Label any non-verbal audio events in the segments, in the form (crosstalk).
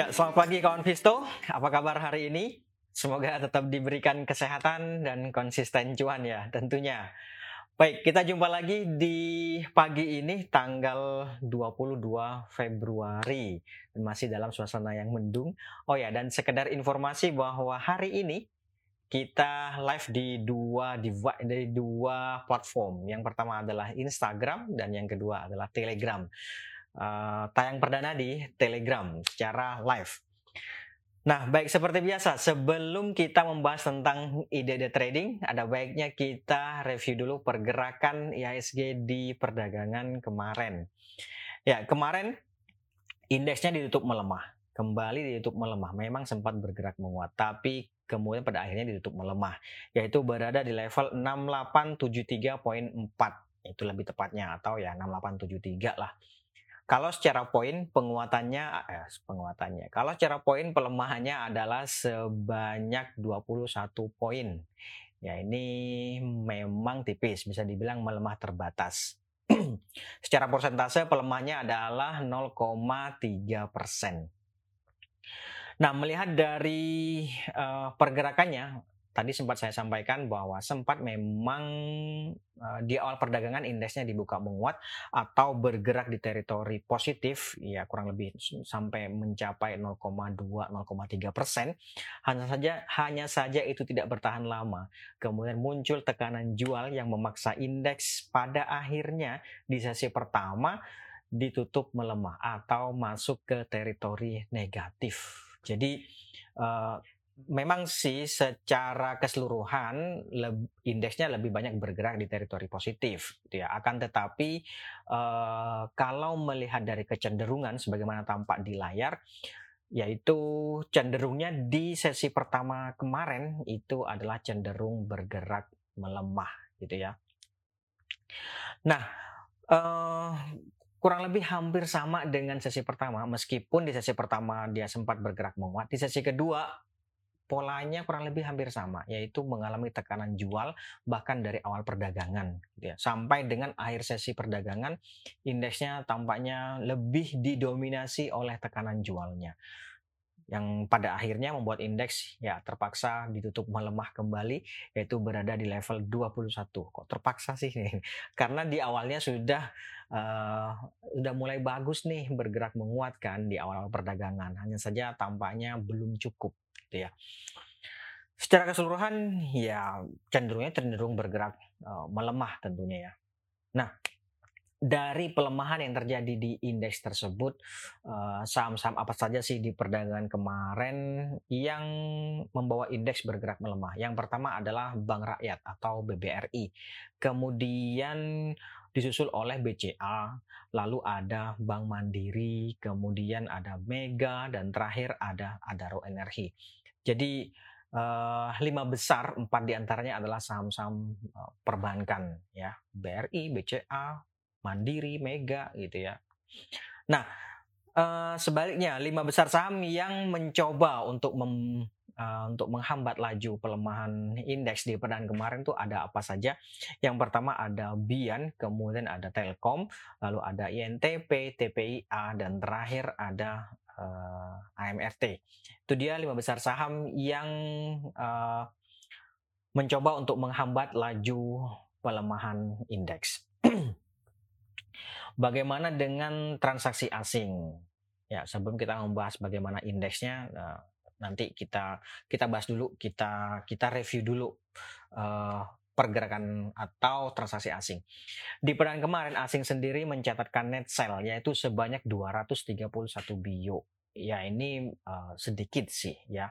Ya, selamat pagi kawan Visto. Apa kabar hari ini? Semoga tetap diberikan kesehatan dan konsisten cuan ya tentunya. Baik, kita jumpa lagi di pagi ini tanggal 22 Februari. Masih dalam suasana yang mendung. Oh ya, dan sekedar informasi bahwa hari ini kita live di dua di dua platform. Yang pertama adalah Instagram dan yang kedua adalah Telegram uh, tayang perdana di Telegram secara live. Nah, baik seperti biasa, sebelum kita membahas tentang ide-ide trading, ada baiknya kita review dulu pergerakan IHSG di perdagangan kemarin. Ya, kemarin indeksnya ditutup melemah, kembali ditutup melemah. Memang sempat bergerak menguat, tapi kemudian pada akhirnya ditutup melemah, yaitu berada di level 6873.4 itu lebih tepatnya atau ya 6873 lah. Kalau secara poin penguatannya eh, penguatannya. Kalau secara poin pelemahannya adalah sebanyak 21 poin. Ya, ini memang tipis, bisa dibilang melemah terbatas. (clears throat) secara persentase pelemahannya adalah 0,3 persen. Nah, melihat dari uh, pergerakannya, tadi sempat saya sampaikan bahwa sempat memang uh, di awal perdagangan indeksnya dibuka menguat atau bergerak di teritori positif ya kurang lebih sampai mencapai 0,2 0,3 persen. Hanya saja hanya saja itu tidak bertahan lama. Kemudian muncul tekanan jual yang memaksa indeks pada akhirnya di sesi pertama ditutup melemah atau masuk ke teritori negatif. Jadi uh, memang sih secara keseluruhan indeksnya lebih banyak bergerak di teritori positif gitu ya. Akan tetapi uh, kalau melihat dari kecenderungan sebagaimana tampak di layar yaitu cenderungnya di sesi pertama kemarin itu adalah cenderung bergerak melemah gitu ya. Nah uh, kurang lebih hampir sama dengan sesi pertama. Meskipun di sesi pertama dia sempat bergerak menguat di sesi kedua polanya kurang lebih hampir sama, yaitu mengalami tekanan jual bahkan dari awal perdagangan, gitu ya. sampai dengan akhir sesi perdagangan indeksnya tampaknya lebih didominasi oleh tekanan jualnya, yang pada akhirnya membuat indeks ya terpaksa ditutup melemah kembali, yaitu berada di level 21. Kok terpaksa sih? (laughs) Karena di awalnya sudah uh, udah mulai bagus nih bergerak menguatkan di awal perdagangan, hanya saja tampaknya belum cukup gitu ya. Secara keseluruhan ya cenderungnya cenderung bergerak uh, melemah tentunya ya. Nah, dari pelemahan yang terjadi di indeks tersebut, eh, saham-saham apa saja sih di perdagangan kemarin yang membawa indeks bergerak melemah? Yang pertama adalah Bank Rakyat atau BBRI. Kemudian disusul oleh BCA, lalu ada Bank Mandiri, kemudian ada Mega, dan terakhir ada Adaro Energi. Jadi uh, lima besar empat di antaranya adalah saham-saham uh, perbankan ya BRI, BCA, Mandiri, Mega gitu ya. Nah uh, sebaliknya lima besar saham yang mencoba untuk mem, uh, untuk menghambat laju pelemahan indeks di perdagangan kemarin tuh ada apa saja? Yang pertama ada Bian, kemudian ada Telkom, lalu ada INTP, TPIA, dan terakhir ada uh, eh, AMRT. Itu dia lima besar saham yang uh, mencoba untuk menghambat laju pelemahan indeks. (clears throat) Bagaimana dengan transaksi asing? Ya, sebelum kita membahas bagaimana indeksnya, uh, nanti kita kita bahas dulu, kita kita review dulu uh, pergerakan atau transaksi asing. Di perdagangan kemarin asing sendiri mencatatkan net sell yaitu sebanyak 231 bio. Ya ini uh, sedikit sih ya.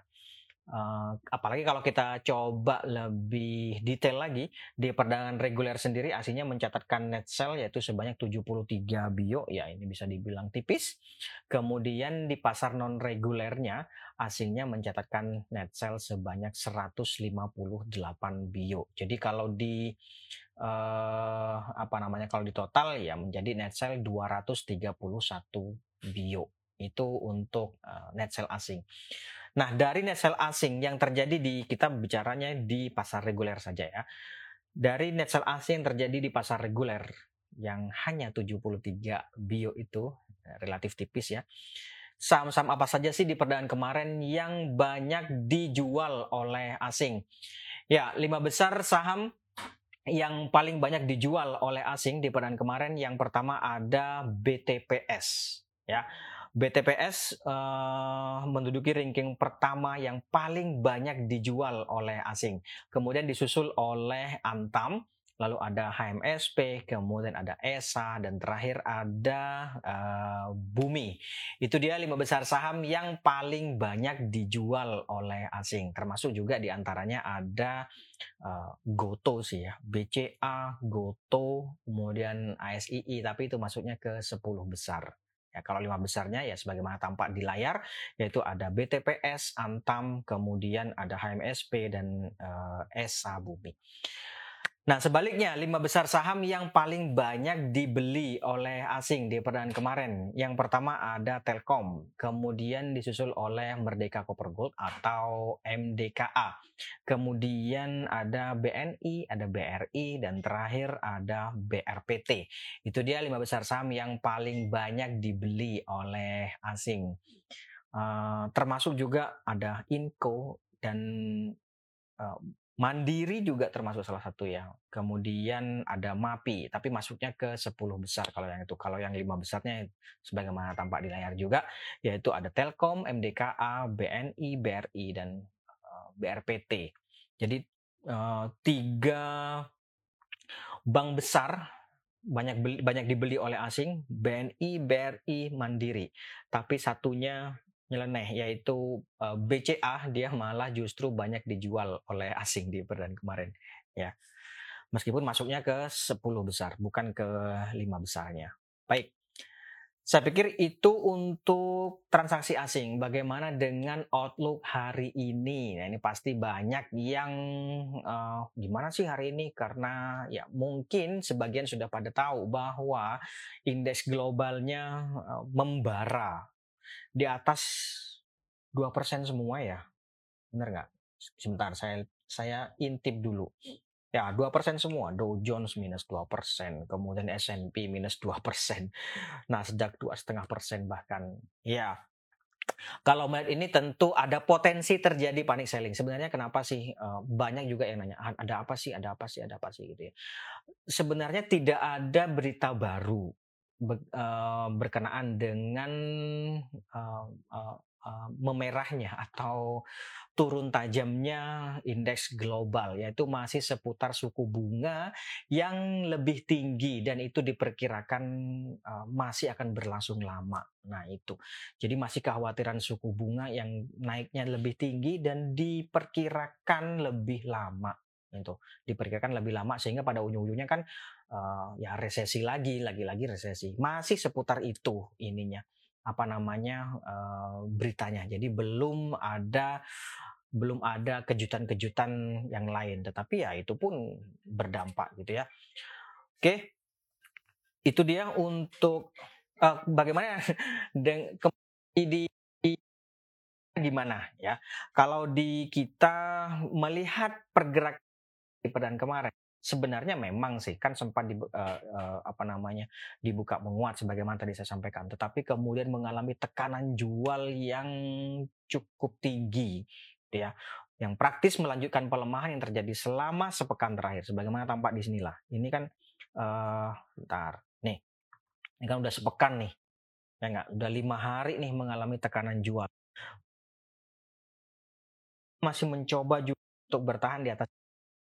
Uh, apalagi kalau kita coba lebih detail lagi di perdagangan reguler sendiri aslinya mencatatkan net sell yaitu sebanyak 73 bio ya ini bisa dibilang tipis. Kemudian di pasar non regulernya asingnya mencatatkan net sell sebanyak 158 bio. Jadi kalau di uh, apa namanya kalau di total ya menjadi net sell 231 bio. Itu untuk uh, net sell asing Nah, dari net sell asing yang terjadi di kita bicaranya di pasar reguler saja ya. Dari net sell asing yang terjadi di pasar reguler yang hanya 73 bio itu relatif tipis ya. saham-saham apa saja sih di perdaan kemarin yang banyak dijual oleh asing? Ya, lima besar saham yang paling banyak dijual oleh asing di perdaan kemarin yang pertama ada BTPS ya BTPS uh, menduduki ranking pertama yang paling banyak dijual oleh asing. Kemudian disusul oleh Antam, lalu ada HMSP, kemudian ada ESA, dan terakhir ada uh, Bumi. Itu dia lima besar saham yang paling banyak dijual oleh asing. Termasuk juga di antaranya ada uh, Goto sih ya, BCA, Goto, kemudian ASII, tapi itu masuknya ke 10 besar. Ya, kalau lima besarnya ya sebagaimana tampak di layar yaitu ada BTPS, Antam, kemudian ada HMSP dan uh, ESA Bumi. Nah, sebaliknya, lima besar saham yang paling banyak dibeli oleh asing di perdaan kemarin. Yang pertama ada Telkom, kemudian disusul oleh Merdeka Copper Gold atau MDKA. Kemudian ada BNI, ada BRI, dan terakhir ada BRPT. Itu dia lima besar saham yang paling banyak dibeli oleh asing. Uh, termasuk juga ada Inco dan uh, Mandiri juga termasuk salah satu ya. Kemudian ada MAPI, tapi masuknya ke 10 besar kalau yang itu. Kalau yang lima besarnya sebagaimana tampak di layar juga, yaitu ada Telkom, MDKA, BNI, BRI, dan eh, BRPT. Jadi uh, tiga bank besar banyak beli, banyak dibeli oleh asing, BNI, BRI, Mandiri. Tapi satunya nyeleneh yaitu BCA dia malah justru banyak dijual oleh asing di perdana kemarin ya. Meskipun masuknya ke 10 besar bukan ke lima besarnya. Baik. Saya pikir itu untuk transaksi asing. Bagaimana dengan outlook hari ini? Nah, ini pasti banyak yang uh, gimana sih hari ini? Karena ya mungkin sebagian sudah pada tahu bahwa indeks globalnya uh, membara di atas 2% semua ya. Benar nggak? Sebentar, saya saya intip dulu. Ya, 2% semua. Dow Jones minus 2%, kemudian S&P minus 2%. (laughs) Nasdaq 2,5% bahkan. Ya, kalau melihat ini tentu ada potensi terjadi panic selling. Sebenarnya kenapa sih uh, banyak juga yang nanya ada apa sih, ada apa sih, ada apa sih gitu ya. Sebenarnya tidak ada berita baru uh, berkenaan dengan uh, uh, uh, memerahnya atau turun tajamnya indeks global yaitu masih seputar suku bunga yang lebih tinggi dan itu diperkirakan uh, masih akan berlangsung lama. Nah, itu. Jadi masih kekhawatiran suku bunga yang naiknya lebih tinggi dan diperkirakan lebih lama itu diperkirakan lebih lama sehingga pada ujung-ujungnya kan uh, ya resesi lagi lagi-lagi resesi. Masih seputar itu ininya apa namanya uh, beritanya. Jadi belum ada belum ada kejutan-kejutan yang lain. Tetapi ya itu pun berdampak gitu ya. Oke itu dia untuk uh, bagaimana (laughs) dengan di gimana ya. Kalau di kita melihat pergerakan di perdaan kemarin. Sebenarnya memang sih kan sempat di, uh, uh, apa namanya dibuka menguat sebagaimana tadi saya sampaikan, tetapi kemudian mengalami tekanan jual yang cukup tinggi, ya, yang praktis melanjutkan pelemahan yang terjadi selama sepekan terakhir, sebagaimana tampak di sinilah. Ini kan, uh, bentar, nih, ini kan udah sepekan nih, ya nggak, udah lima hari nih mengalami tekanan jual. Masih mencoba juga untuk bertahan di atas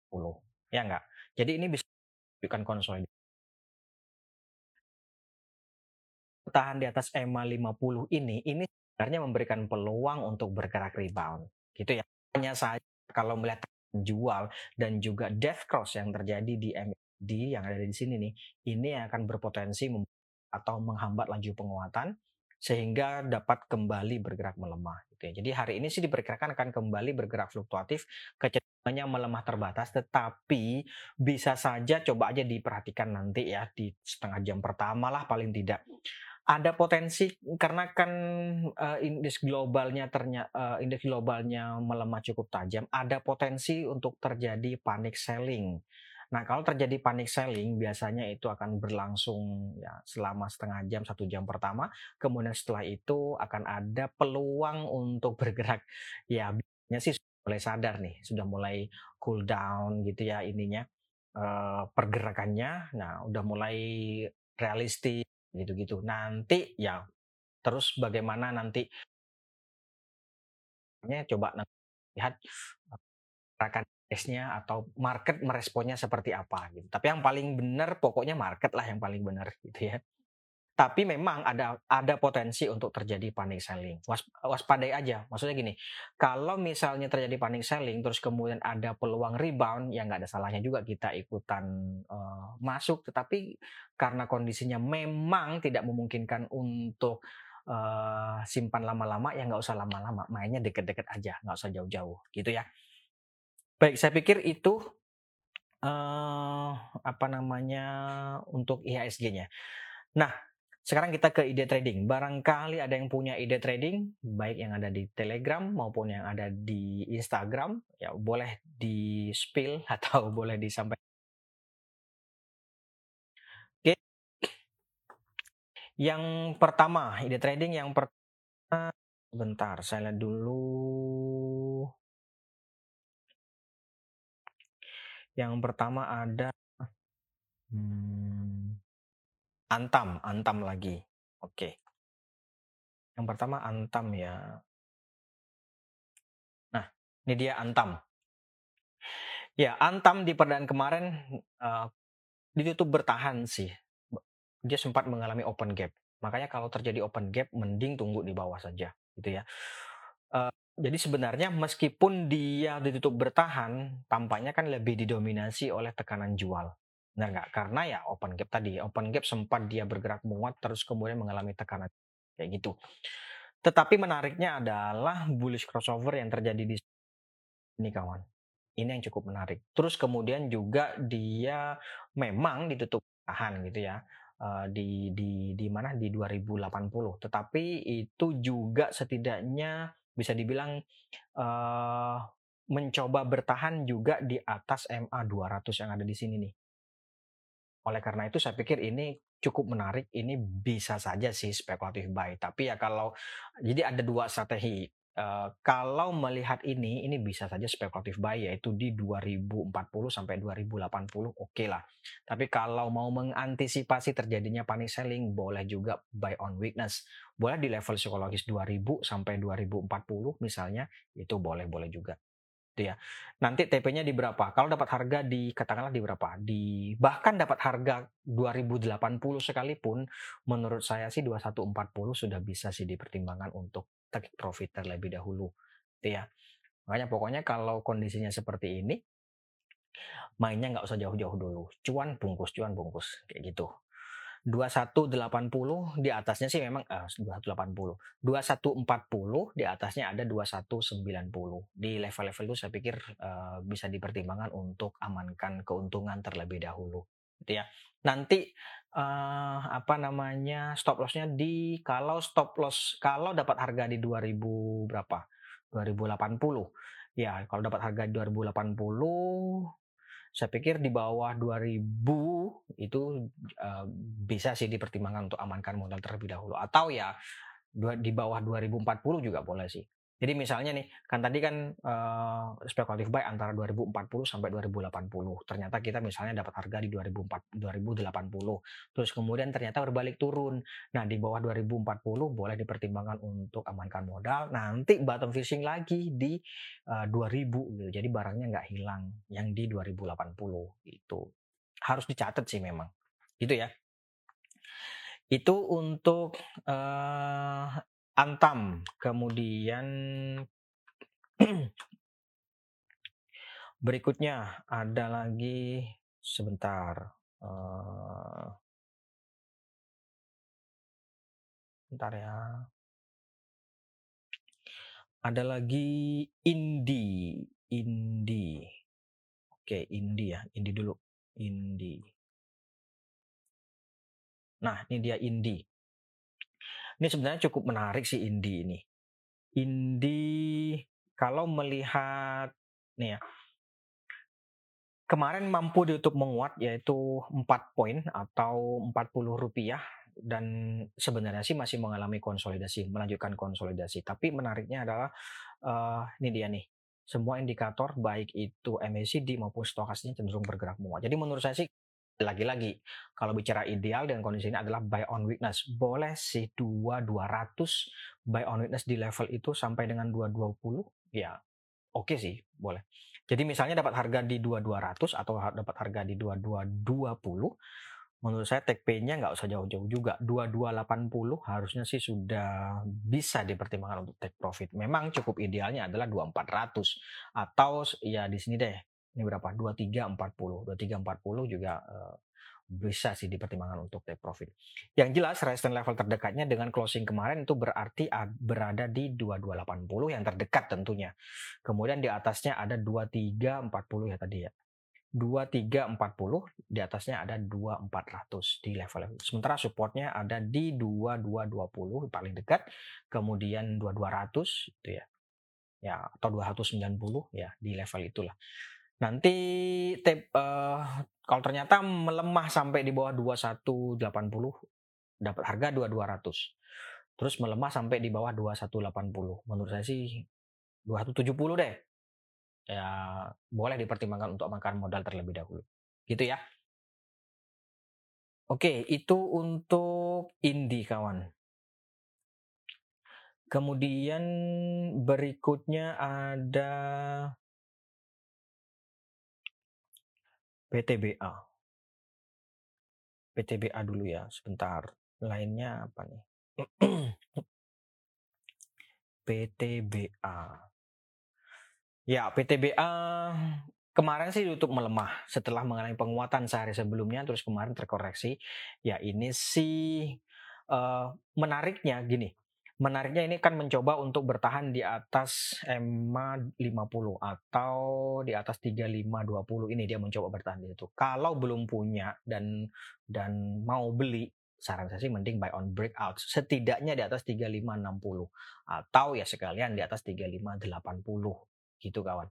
10. Ya enggak? Jadi ini bisa menunjukkan konsolidasi. Tahan di atas EMA 50 ini, ini sebenarnya memberikan peluang untuk bergerak rebound. Gitu ya. Hanya saja kalau melihat jual dan juga death cross yang terjadi di MACD yang ada di sini nih, ini akan berpotensi atau menghambat laju penguatan sehingga dapat kembali bergerak melemah ya. Jadi hari ini sih diperkirakan akan kembali bergerak fluktuatif kecenderungannya melemah terbatas tetapi bisa saja coba aja diperhatikan nanti ya di setengah jam pertama lah paling tidak ada potensi karena kan uh, indeks globalnya ternyata uh, indeks globalnya melemah cukup tajam ada potensi untuk terjadi panic selling Nah, kalau terjadi panic selling biasanya itu akan berlangsung ya selama setengah jam, satu jam pertama, kemudian setelah itu akan ada peluang untuk bergerak. Ya, biasanya sih mulai sadar nih, sudah mulai cool down gitu ya ininya, eee, pergerakannya. Nah, udah mulai realistis gitu-gitu. Nanti ya terus bagaimana nanti coba lihat gerakan nya atau market meresponnya seperti apa gitu. Tapi yang paling benar pokoknya market lah yang paling benar (laughs) gitu ya. Tapi memang ada ada potensi untuk terjadi panic selling. Was, waspadai aja. Maksudnya gini, kalau misalnya terjadi panic selling terus kemudian ada peluang rebound, ya nggak ada salahnya juga kita ikutan uh, masuk. Tetapi karena kondisinya memang tidak memungkinkan untuk uh, simpan lama-lama, ya nggak usah lama-lama. Mainnya deket-deket aja, nggak usah jauh-jauh gitu ya. Baik, saya pikir itu uh, apa namanya untuk IHSG-nya. Nah, sekarang kita ke ide trading. Barangkali ada yang punya ide trading, baik yang ada di Telegram maupun yang ada di Instagram, ya boleh di spill (laughs) atau boleh disampaikan. Oke. Yang pertama, ide trading yang pertama, bentar, saya lihat dulu. Yang pertama ada hmm, Antam, Antam lagi. Oke. Yang pertama Antam ya. Nah, ini dia Antam. Ya, Antam di perdaan kemarin uh, ditutup bertahan sih. Dia sempat mengalami open gap. Makanya kalau terjadi open gap, mending tunggu di bawah saja, gitu ya. Uh, jadi sebenarnya meskipun dia ditutup bertahan, tampaknya kan lebih didominasi oleh tekanan jual. Benar nggak? Karena ya open gap tadi, open gap sempat dia bergerak menguat terus kemudian mengalami tekanan kayak gitu. Tetapi menariknya adalah bullish crossover yang terjadi di ini kawan. Ini yang cukup menarik. Terus kemudian juga dia memang ditutup tahan gitu ya. Uh, di di di mana di 2080. Tetapi itu juga setidaknya bisa dibilang uh, mencoba bertahan juga di atas MA 200 yang ada di sini nih. Oleh karena itu saya pikir ini cukup menarik, ini bisa saja sih spekulatif buy. Tapi ya kalau jadi ada dua strategi. Kalau melihat ini, ini bisa saja spekulatif buy yaitu di 2040 sampai 2080 oke okay lah. Tapi kalau mau mengantisipasi terjadinya panic selling, boleh juga buy on weakness. Boleh di level psikologis 2000 sampai 2040 misalnya, itu boleh-boleh juga gitu ya. Nanti TP-nya di berapa? Kalau dapat harga di katakanlah di berapa? Di bahkan dapat harga 2080 sekalipun menurut saya sih 2140 sudah bisa sih dipertimbangkan untuk take profit terlebih dahulu. Gitu ya. Makanya pokoknya kalau kondisinya seperti ini mainnya nggak usah jauh-jauh dulu. Cuan bungkus, cuan bungkus kayak gitu. 2180 di atasnya sih memang uh, 2180. 2140 di atasnya ada 2190. Di level-level itu saya pikir uh, bisa dipertimbangkan untuk amankan keuntungan terlebih dahulu. Gitu ya. Nanti uh, apa namanya stop lossnya di kalau stop loss kalau dapat harga di 2000 berapa? 2080. Ya, kalau dapat harga di 2080 saya pikir di bawah 2000 itu uh, bisa sih dipertimbangkan untuk amankan modal terlebih dahulu atau ya di bawah 2040 juga boleh sih. Jadi misalnya nih, kan tadi kan uh, spekulatif buy antara 2040 sampai 2080. Ternyata kita misalnya dapat harga di 2004, 2080. Terus kemudian ternyata berbalik turun. Nah, di bawah 2040 boleh dipertimbangkan untuk amankan modal. Nanti bottom fishing lagi di uh, 2000 gitu. Jadi barangnya nggak hilang yang di 2080 itu. Harus dicatat sih memang. Gitu ya. Itu untuk uh, Antam, kemudian (clears throat) berikutnya ada lagi sebentar, uh, bentar ya. Ada lagi Indi, Indi. Oke, Indi ya, Indi dulu, Indi. Nah, ini dia Indi. Ini sebenarnya cukup menarik sih Indi ini. Indi kalau melihat nih ya. kemarin mampu ditutup menguat yaitu 4 poin atau 40 rupiah dan sebenarnya sih masih mengalami konsolidasi, melanjutkan konsolidasi. Tapi menariknya adalah uh, ini dia nih. Semua indikator baik itu MACD maupun stokastiknya cenderung bergerak menguat. Jadi menurut saya sih lagi-lagi kalau bicara ideal dengan kondisi ini adalah buy on weakness. Boleh sih 2200 buy on weakness di level itu sampai dengan 220 ya oke okay sih, boleh. Jadi misalnya dapat harga di 2200 atau dapat harga di 2220, menurut saya take pay-nya nggak usah jauh-jauh juga. 2280 harusnya sih sudah bisa dipertimbangkan untuk take profit. Memang cukup idealnya adalah 2400 atau ya di sini deh. Ini berapa? 2340. 2340 juga uh, bisa sih dipertimbangkan untuk take profit. Yang jelas resistance level terdekatnya dengan closing kemarin itu berarti berada di 2280 yang terdekat tentunya. Kemudian di atasnya ada 2340 ya tadi ya. 2340 di atasnya ada 2400 di level level. Sementara supportnya ada di 2220 paling dekat, kemudian 2200 itu ya. Ya atau 290 ya di level itulah. Nanti tip, uh, kalau ternyata melemah sampai di bawah 2180 dapat harga 2200. Terus melemah sampai di bawah 2180. Menurut saya sih 2170 deh. Ya boleh dipertimbangkan untuk makan modal terlebih dahulu. Gitu ya. Oke, itu untuk Indi kawan. Kemudian berikutnya ada PTBA. PTBA dulu ya, sebentar. Lainnya apa nih? (clears throat) PTBA. Ya, PTBA kemarin sih tutup melemah setelah mengalami penguatan sehari sebelumnya, terus kemarin terkoreksi. Ya ini sih uh, menariknya gini menariknya ini kan mencoba untuk bertahan di atas EMA 50 atau di atas 3520 ini dia mencoba bertahan di situ. Kalau belum punya dan dan mau beli saran saya sih mending buy on breakout setidaknya di atas 3560 atau ya sekalian di atas 3580 gitu kawan.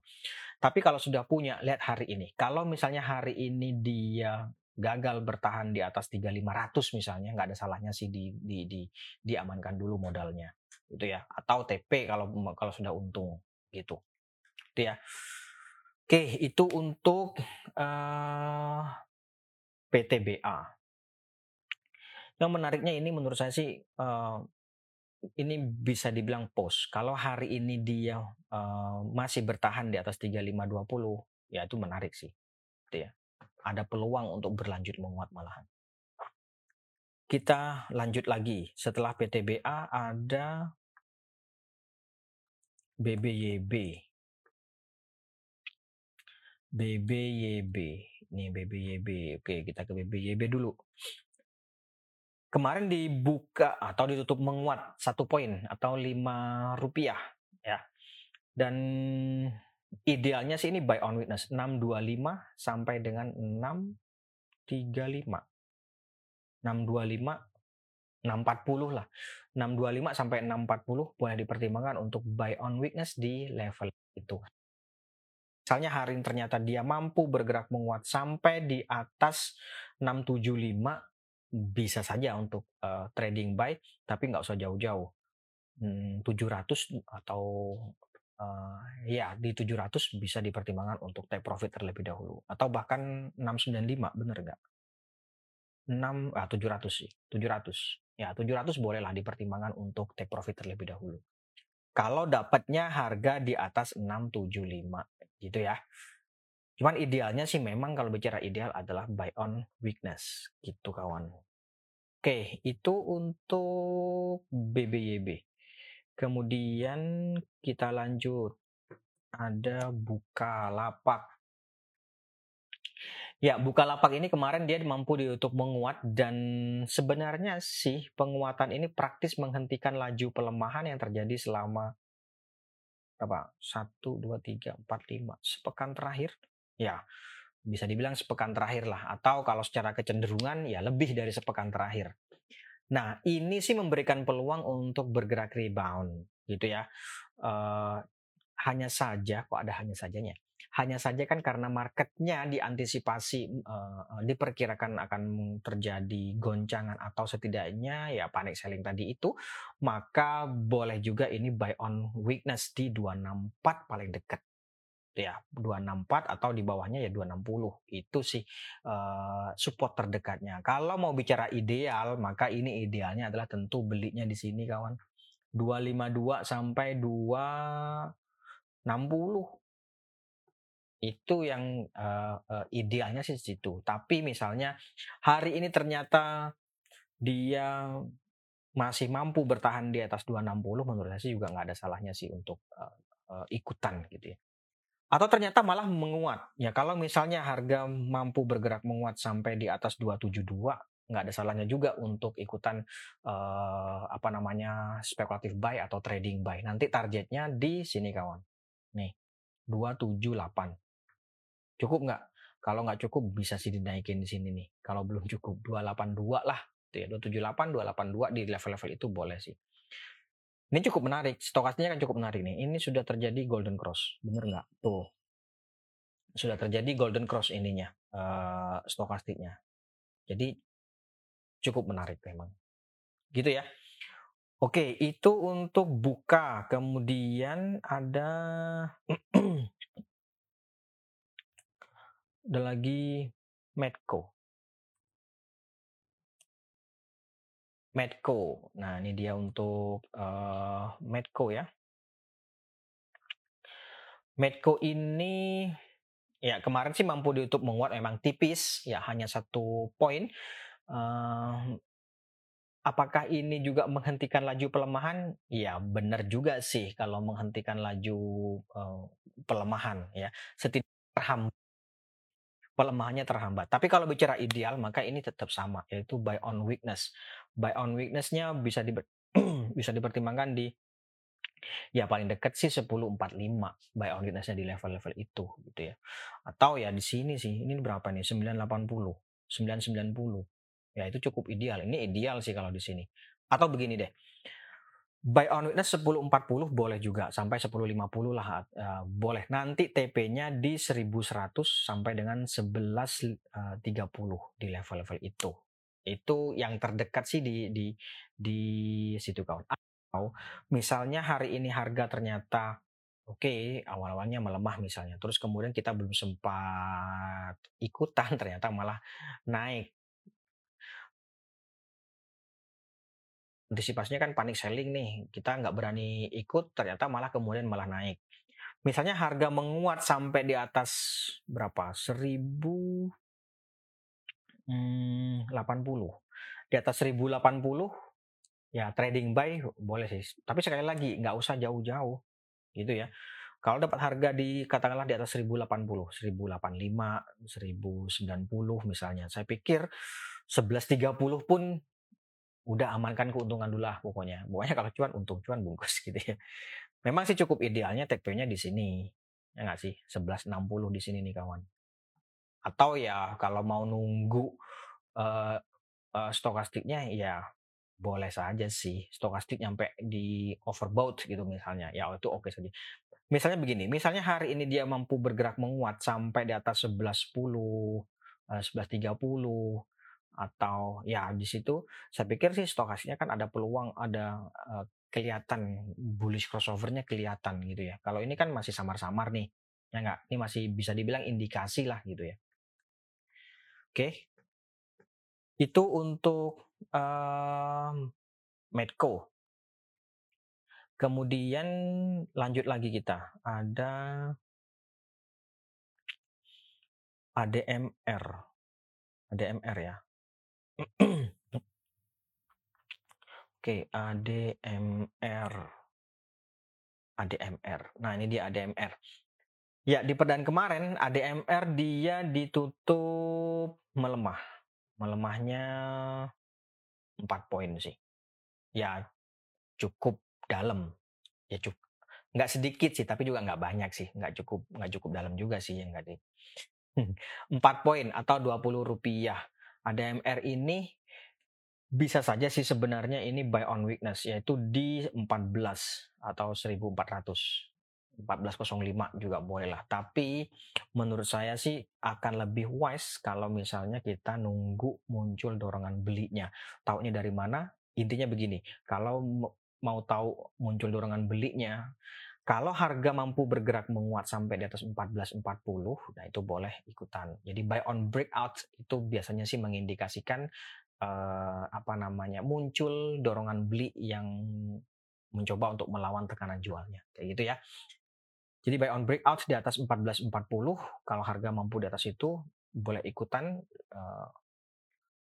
Tapi kalau sudah punya lihat hari ini. Kalau misalnya hari ini dia gagal bertahan di atas 3500 misalnya nggak ada salahnya sih di, di, di diamankan dulu modalnya itu ya. Atau TP kalau kalau sudah untung gitu. Itu ya. Oke itu untuk uh, eh, PTBA yang menariknya ini menurut saya sih uh, ini bisa dibilang post kalau hari ini dia uh, masih bertahan di atas 3520 ya itu menarik sih gitu ya ada peluang untuk berlanjut menguat malahan. Kita lanjut lagi. Setelah PTBA ada BBYB. BBYB. Ini BBYB. Oke, kita ke BBYB dulu. Kemarin dibuka atau ditutup menguat satu poin atau lima rupiah ya. Dan idealnya sih ini buy on witness 625 sampai dengan 635. 625 640 lah. 625 sampai 640 boleh dipertimbangkan untuk buy on weakness di level itu. Misalnya hari ini ternyata dia mampu bergerak menguat sampai di atas 675 bisa saja untuk uh, trading buy tapi nggak usah jauh-jauh. Hmm, 700 atau uh, ya di 700 bisa dipertimbangkan untuk take profit terlebih dahulu atau bahkan 695 bener nggak? 6 ah 700 sih 700 ya 700 bolehlah dipertimbangkan untuk take profit terlebih dahulu. Kalau dapatnya harga di atas 675 gitu ya. Cuman idealnya sih memang kalau bicara ideal adalah buy on weakness gitu kawan. Oke itu untuk BBYB Kemudian kita lanjut. Ada buka lapak. Ya, buka lapak ini kemarin dia mampu ditutup menguat dan sebenarnya sih penguatan ini praktis menghentikan laju pelemahan yang terjadi selama berapa? 1 2 3 4 5 sepekan terakhir. Ya, bisa dibilang sepekan terakhir lah atau kalau secara kecenderungan ya lebih dari sepekan terakhir. Nah, ini sih memberikan peluang untuk bergerak rebound gitu ya. Uh, hanya saja kok ada hanya sajanya. Hanya saja kan karena marketnya diantisipasi uh, diperkirakan akan terjadi goncangan atau setidaknya ya panic selling tadi itu, maka boleh juga ini buy on weakness di 264 paling dekat ya 264 atau di bawahnya ya 260 itu sih uh, support terdekatnya. Kalau mau bicara ideal maka ini idealnya adalah tentu belinya di sini kawan. 252 sampai 260 itu yang uh, uh, idealnya sih situ. Tapi misalnya hari ini ternyata dia masih mampu bertahan di atas 260 menurut saya sih juga nggak ada salahnya sih untuk uh, uh, ikutan gitu ya atau ternyata malah menguat. Ya kalau misalnya harga mampu bergerak menguat sampai di atas 272, nggak ada salahnya juga untuk ikutan uh, apa namanya spekulatif buy atau trading buy. Nanti targetnya di sini kawan. Nih, 278. Cukup nggak? Kalau nggak cukup bisa sih dinaikin di sini nih. Kalau belum cukup 282 lah. Ya, 278, 282 di level-level itu boleh sih. Ini cukup menarik, stokastiknya kan cukup menarik nih. Ini sudah terjadi golden cross, bener nggak? Tuh, sudah terjadi golden cross ininya, uh, stokastiknya. Jadi cukup menarik memang. Gitu ya. Oke, itu untuk buka. Kemudian ada (clears throat) ada lagi Medco. Medco. Nah, ini dia untuk uh, Medco ya. Medco ini ya kemarin sih mampu ditutup menguat memang tipis ya hanya satu poin. Uh, apakah ini juga menghentikan laju pelemahan? Ya benar juga sih kalau menghentikan laju uh, pelemahan ya. Setidaknya pelemahannya terhambat. Tapi kalau bicara ideal maka ini tetap sama yaitu buy on weakness. Buy on weaknessnya bisa di (clears throat) bisa dipertimbangkan di ya paling dekat sih 1045 buy on weaknessnya di level-level itu gitu ya. Atau ya di sini sih ini berapa nih 980 990 ya itu cukup ideal. Ini ideal sih kalau di sini. Atau begini deh buy on witness 1040 boleh juga sampai 1050 lah uh, boleh. Nanti TP-nya di 1100 sampai dengan 1130 uh, di level-level itu. Itu yang terdekat sih di di di situ kawan. Atau misalnya hari ini harga ternyata oke okay, awal-awalnya melemah misalnya terus kemudian kita belum sempat ikutan ternyata malah naik antisipasinya kan panik selling nih kita nggak berani ikut ternyata malah kemudian malah naik. Misalnya harga menguat sampai di atas berapa? 1080 hmm, di atas 1080 ya trading buy boleh sih tapi sekali lagi nggak usah jauh-jauh gitu ya. Kalau dapat harga di katakanlah di atas 1080 1085 1090 misalnya saya pikir 1130 pun udah amankan keuntungan dulu lah pokoknya. Pokoknya kalau cuan untung cuan bungkus (laughs) gitu ya. Memang sih cukup idealnya TP-nya di sini. Ya nggak sih? 1160 di sini nih kawan. Atau ya kalau mau nunggu uh, uh, stokastiknya ya boleh saja sih stokastik nyampe di overbought gitu misalnya. Ya itu oke saja. Misalnya begini, misalnya hari ini dia mampu bergerak menguat sampai di atas 1110, 1130, atau ya di situ saya pikir sih stokasnya kan ada peluang ada uh, kelihatan bullish crossovernya kelihatan gitu ya. Kalau ini kan masih samar-samar nih. Ya enggak, ini masih bisa dibilang indikasi lah gitu ya. Oke. Itu untuk um, Medco. Kemudian lanjut lagi kita. Ada ADMR. ADMR ya. Oke, ADMR. ADMR. Nah, ini dia ADMR. Ya, di perdaan kemarin ADMR dia ditutup melemah. Melemahnya 4 poin sih. Ya, cukup dalam. Ya cukup nggak sedikit sih, tapi juga nggak banyak sih. Nggak cukup nggak cukup dalam juga sih yang nggak di. (laughs) 4 poin atau 20 rupiah ADMR ini bisa saja sih sebenarnya ini buy on weakness yaitu di 14 atau 1400 14.05 juga boleh lah. Tapi menurut saya sih akan lebih wise kalau misalnya kita nunggu muncul dorongan belinya. Taunya dari mana? Intinya begini, kalau mau tahu muncul dorongan belinya, kalau harga mampu bergerak menguat sampai di atas 14.40, nah itu boleh ikutan. Jadi buy on breakout itu biasanya sih mengindikasikan uh, apa namanya muncul dorongan beli yang mencoba untuk melawan tekanan jualnya kayak gitu ya jadi buy on breakout di atas 1440, kalau harga mampu di atas itu boleh ikutan. Uh,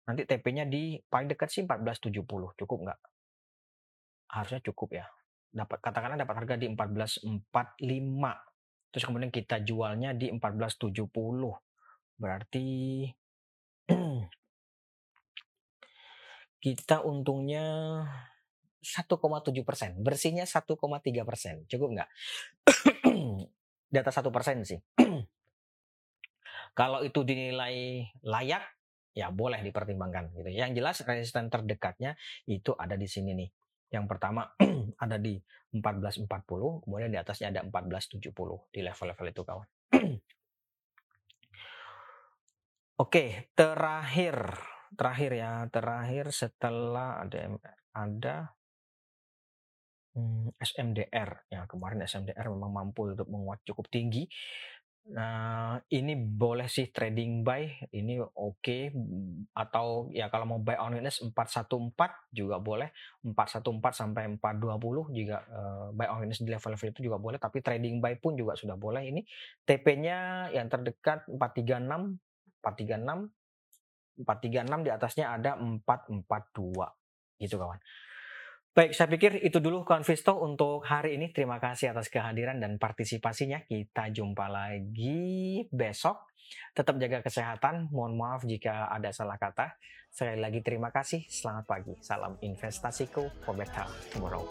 nanti TP-nya di paling dekat sih 1470, cukup nggak? Harusnya cukup ya. Dapat katakanlah dapat harga di 1445. Terus kemudian kita jualnya di 1470. Berarti (clears throat) kita untungnya 1,7 persen, bersihnya 1,3 persen, cukup nggak? (clears throat) di atas satu persen sih. (clears throat) Kalau itu dinilai layak, ya boleh dipertimbangkan gitu. Yang jelas resisten terdekatnya itu ada di sini nih. Yang pertama (clears throat) ada di 1440, kemudian di atasnya ada 1470 di level-level itu kawan. (clears throat) Oke, terakhir, terakhir ya, terakhir setelah ada ada Hmm, SMDR, ya kemarin SMDR memang mampu untuk menguat cukup tinggi. Nah, ini boleh sih trading buy, ini oke okay. atau ya kalau mau buy on weakness 414 juga boleh, 414 sampai 420 juga uh, buy on weakness di level-level itu juga boleh, tapi trading buy pun juga sudah boleh. Ini TP-nya yang terdekat 436, 436, 436 di atasnya ada 442 gitu kawan. Baik, saya pikir itu dulu Konvisto untuk hari ini. Terima kasih atas kehadiran dan partisipasinya. Kita jumpa lagi besok. Tetap jaga kesehatan. Mohon maaf jika ada salah kata. Sekali lagi terima kasih. Selamat pagi. Salam investasiku for better tomorrow.